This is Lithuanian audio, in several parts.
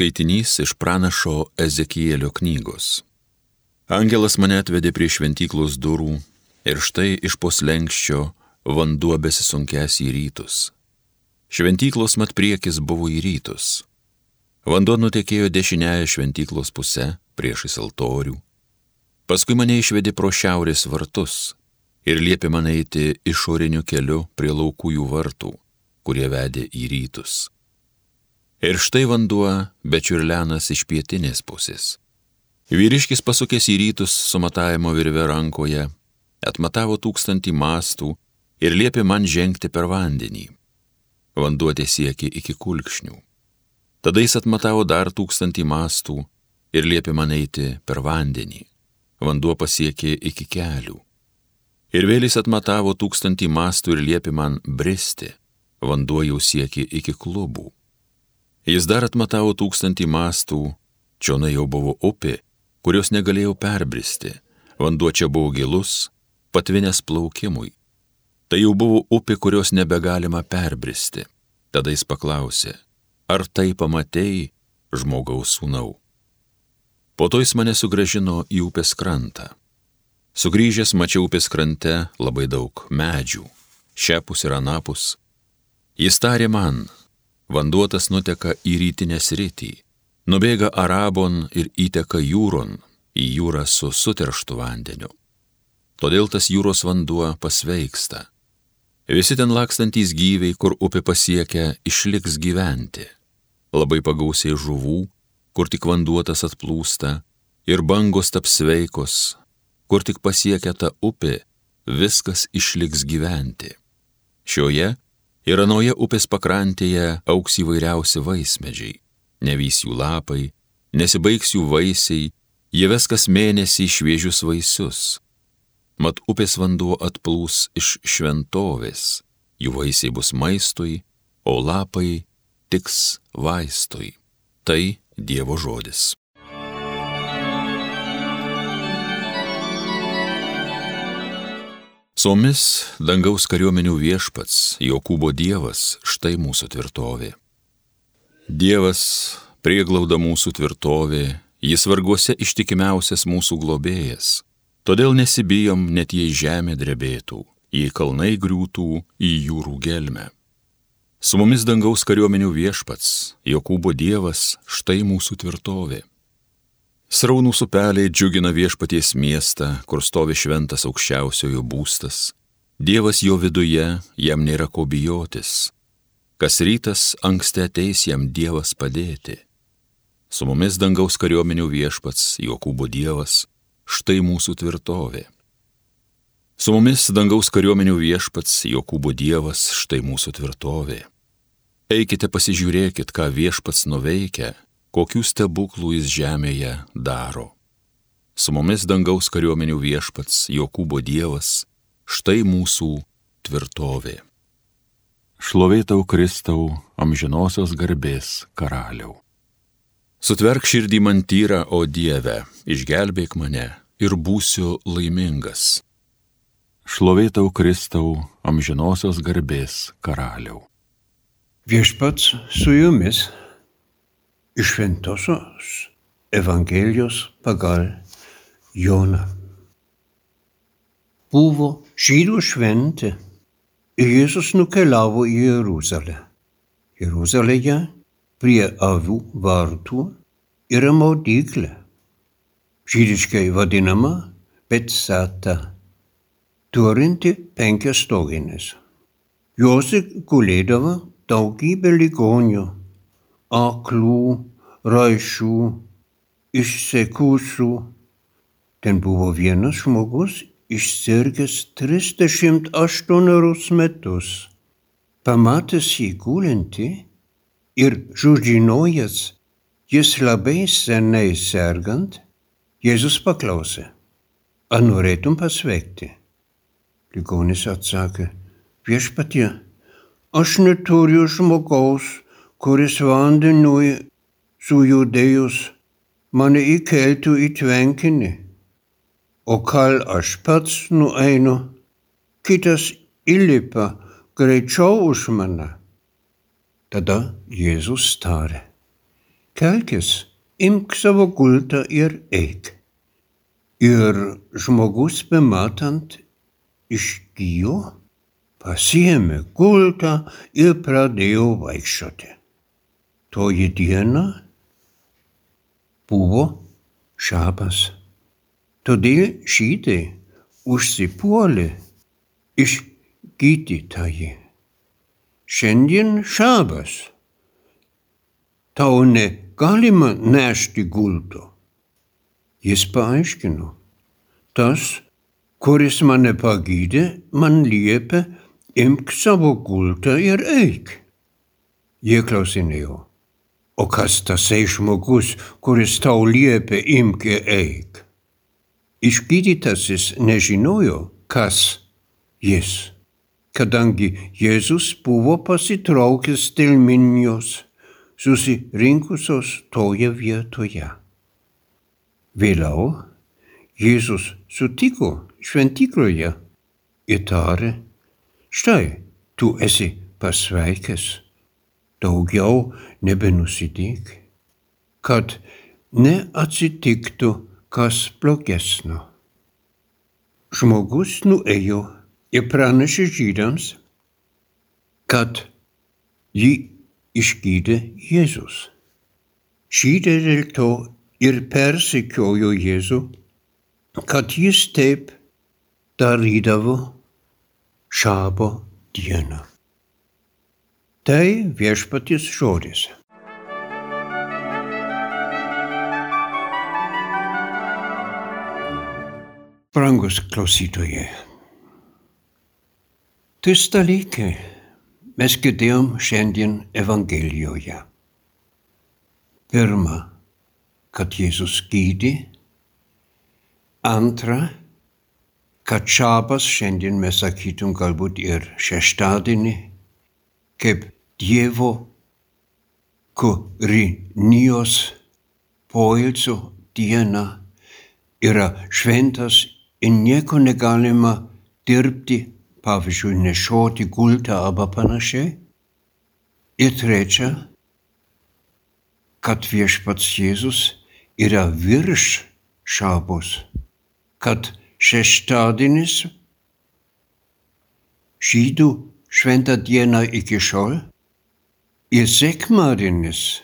Skaitinys iš pranašo Ezekielio knygos. Angelas mane atvedė prie šventyklos durų ir štai iš poslenkščio vanduo besisunkęs į rytus. Šventyklos mat priekis buvo į rytus. Vanduo nutekėjo dešinėje šventyklos pusę priešais altorių. Paskui mane išvedė pro šiaurės vartus ir liepė man eiti išoriniu keliu prie laukųjų vartų, kurie vedė į rytus. Ir štai vanduo bečiurlenas iš pietinės pusės. Vyriškis pasukęs į rytus su matavimo virve rankoje, atmatavo tūkstantį mastų ir liepė man žengti per vandenį. Vanduo tiesiekė iki kulkšnių. Tada jis atmatavo dar tūkstantį mastų ir liepė man eiti per vandenį. Vanduo pasiekė iki kelių. Ir vėl jis atmatavo tūkstantį mastų ir liepė man bristi. Vanduo jau siekė iki klubų. Jis dar atmatavo tūkstantį mastų, čiona jau buvo upė, kurios negalėjau perbristi, vanduo čia buvo gilus, patvinęs plaukimui. Tai jau buvo upė, kurios nebegalima perbristi. Tada jis paklausė, ar tai pamatėjai, žmogaus sūnau? Po to jis mane sugražino į upės krantą. Sugrįžęs mačiau upės krante labai daug medžių, šiapus ir anapus. Jis tarė man, vanduotas nuteka į rytinę sritį, nubėga Arabon ir įteka jūron, į jūrą su suterštu vandeniu. Todėl tas jūros vanduo pasveiksta. Visi ten lakstantys gyviai, kur upė pasiekia, išliks gyventi. Labai pagausiai žuvų, kur tik vanduotas atplūsta, ir bangos taps sveikos, kur tik pasiekia ta upė, viskas išliks gyventi. Šioje Ir anoje upės pakrantėje auks įvairiausi vaismedžiai, nevys jų lapai, nesibaigs jų vaisiai, jie ves kas mėnesį šviežius vaisius. Mat upės vanduo atplūs iš šventovės, jų vaisiai bus maistui, o lapai tiks vaistui. Tai Dievo žodis. Somis dangaus kariuomenių viešpats, Jokūbo Dievas, štai mūsų tvirtovė. Dievas prieglauda mūsų tvirtovė, jis varguose ištikimiausias mūsų globėjas. Todėl nesibijom net jei žemė drebėtų, jei kalnai griūtų į jūrų gelmę. Su mumis dangaus kariuomenių viešpats, Jokūbo Dievas, štai mūsų tvirtovė. Sraunų supeliai džiugina viešpaties miestą, kur stovi šventas aukščiausiojo būstas. Dievas jo viduje, jam nėra ko bijotis. Kas rytas anksti ateis jam Dievas padėti. Su mumis dangaus kariuomenių viešpats, Jokūbo Dievas, štai mūsų tvirtovė. Su mumis dangaus kariuomenių viešpats, Jokūbo Dievas, štai mūsų tvirtovė. Eikite pasižiūrėkit, ką viešpats nuveikia kokių stebuklų jis žemėje daro. Su mumis dangaus kariuomenių viešpats Jokūbo Dievas, štai mūsų tvirtovė. Šlovėtau Kristau, amžinosios garbės karaliau. Sutverk širdį man tyrą, o Dieve, išgelbėk mane ir būsiu laimingas. Šlovėtau Kristau, amžinosios garbės karaliau. Viešpats su jumis iš Šventosios Evangelijos pagal Joną. Buvo žydų šventė ir Jėzus nukeliavo į Jeruzalę. Jeruzalėje prie avių vartų yra maudyklė, žydiškai vadinama Betsata, turinti penkias stoginės. Juose gulėdavo daugybė ligonių, aklų, raišių, išsekusių. Ten buvo vienas žmogus išsirgęs 38 metus. Pamatęs jį gulinti ir žudžinojęs, jis labai senai sergant, Jėzus paklausė, ar norėtum pasveikti? Ligonis atsakė, viešpatie, aš neturiu žmogaus, kuris vandeniui sujudėjus mane įkeltų į tvenkinį, o kol aš pats nueinu, kitas įlipa greičiau už mane. Tada Jėzus tarė, kelkis, imk savo gultą ir eik. Ir žmogus bematant išgyjo, pasiėmė gultą ir pradėjo vaikščioti. Toji diena buvo šabas. Todėl žydai užsipuolė išgydytąjį. Šiandien šabas. Tau negalima nešti gulto. Jis paaiškino, tas, kuris mane pagydė, man liepė, imk savo gultą ir eik. Jie klausinėjo, o kas tasai žmogus, kuris tau liepė, imk ir eik? Išgydytasis nežinojo, kas jis, kadangi Jėzus buvo pasitraukęs dėl minijos susirinkusios toje vietoje. Vėliau Jėzus sutiko šventykloje ir tarė, štai tu esi pasveikęs, daugiau nebenusidėk, kad neatsitiktų kas blogesnio. Žmogus nuėjo ir pranešė žydams, kad jį išgydė Jėzus. Žydai dėl to ir persikiojo Jėzų, kad jis taip darydavo šabo dieną. Tai viešpaties žodis. Brangus klausytojai, tris dalykai mes girdėjom šiandien Evangelijoje. Pirma, kad Jėzus gydė. Antra, kad šabas šiandien mes sakytum galbūt ir šeštadienį, kaip Dievo kūrinijos poilsio diena yra šventas ir nieko negalima dirbti, pavyzdžiui, nešioti gultą arba panašiai. Ir trečia, kad viešpats Jėzus yra virš šabos, kad šeštadienis žydų šventą dieną iki šiol ir sekmadienis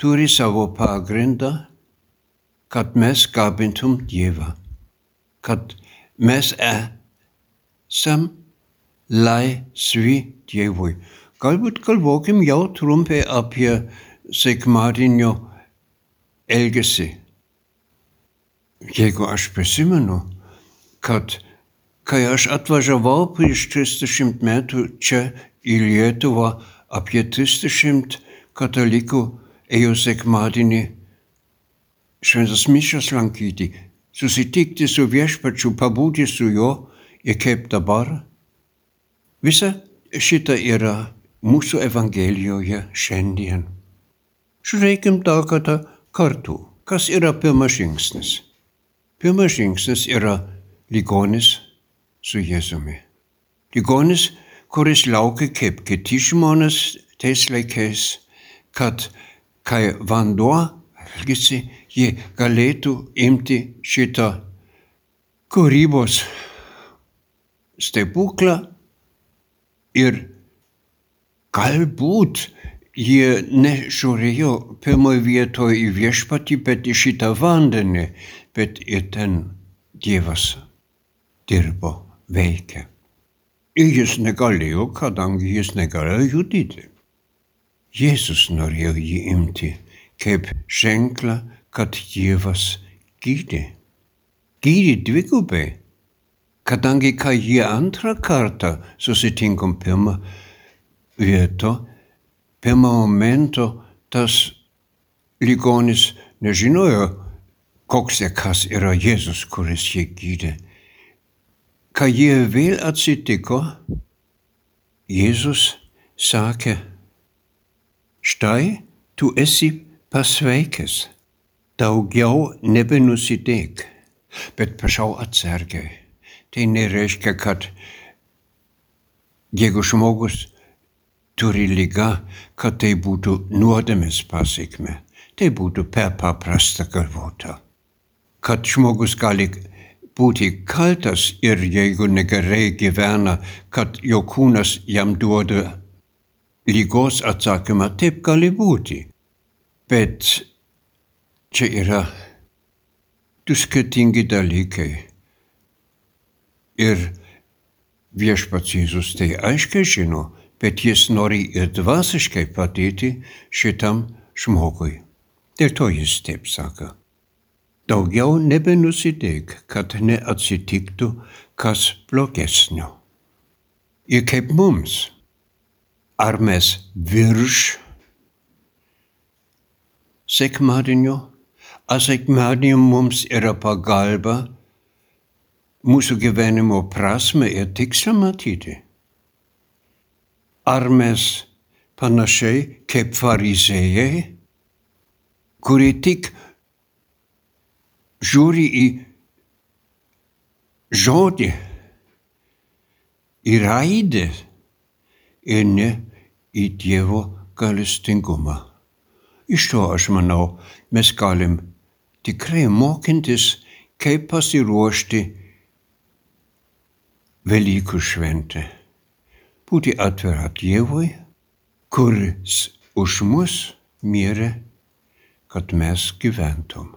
turi savo pagrindą, kad mes garbintum Dievą, kad mes esam laisvi Dievui. Galbūt kalbokim jau trumpai apie sekmadienio elgesį. Jeigu aš prisimenu, kad kai aš atvažiavau prieš 30 metų čia į Lietuvą, apie 30 katalikų ėjo sekmadienį šventas mišas lankyti, susitikti su viešpačiu, pabūti su juo ir kaip dabar. Visa šita yra mūsų Evangelijoje šiandien. Žiūrėkim dar kartą kartu, kas yra pirmas žingsnis. Pirmas žingsnis yra ligonis su Jėzumi. Ligonis, kuris laukia kaip kiti žmonės tais laikais, kad kai vanduo elgesi, jie galėtų imti šitą kūrybos stebuklą ir galbūt jie nežiūrėjo pirmoje vietoje į viešpatį, bet į šitą vandenį, bet ir ten Dievas dirbo, veikė. Ir jis negalėjo, kadangi jis negalėjo judėti. Jėzus norėjo jį imti kaip ženklą, kad Dievas gydė. Gydė dvigubai, kadangi kai jie antrą kartą susitinkom pirmą vietą, pirmo momento tas ligonis nežinojo, koks ir kas yra Jėzus, kuris jį gydė. Kai jie vėl atsitiko, Jėzus sakė, štai tu esi pasveikęs, daugiau nebenusidėk, bet prašau atsargiai. Tai nereiškia, kad jeigu žmogus turi lyga, kad tai būtų nuodėmės pasiekme. tai būtų per paprasta galvota. Kad žmogus gali būti kaltas ir jeigu negerai gyvena, kad jo kūnas jam duoda lygos atsakymą, taip gali būti. Bet čia yra du skirtingi dalykai. Ir viešpats Jėzus tai aiškiai žino, bet jis nori ir dvasiškai padėti šitam žmogui. Dėl to jis taip sako. Daugiau nebenusidėk, kad neatsitiktų kas blogesnio. Ir kaip mums, ar mes virš sekmadienio, ar sekmadienio mums yra pagalba mūsų gyvenimo prasme ir tikslą matyti. Ar mes panašiai kaip farizėjai, kurie tik žiūri į žodį, į raidę ir ne į Dievo galestingumą. Iš to aš manau, mes galim tikrai mokintis, kaip pasiruošti Velykų šventę. Būti atvira Dievui, kuris už mus mirė, kad mes gyventum.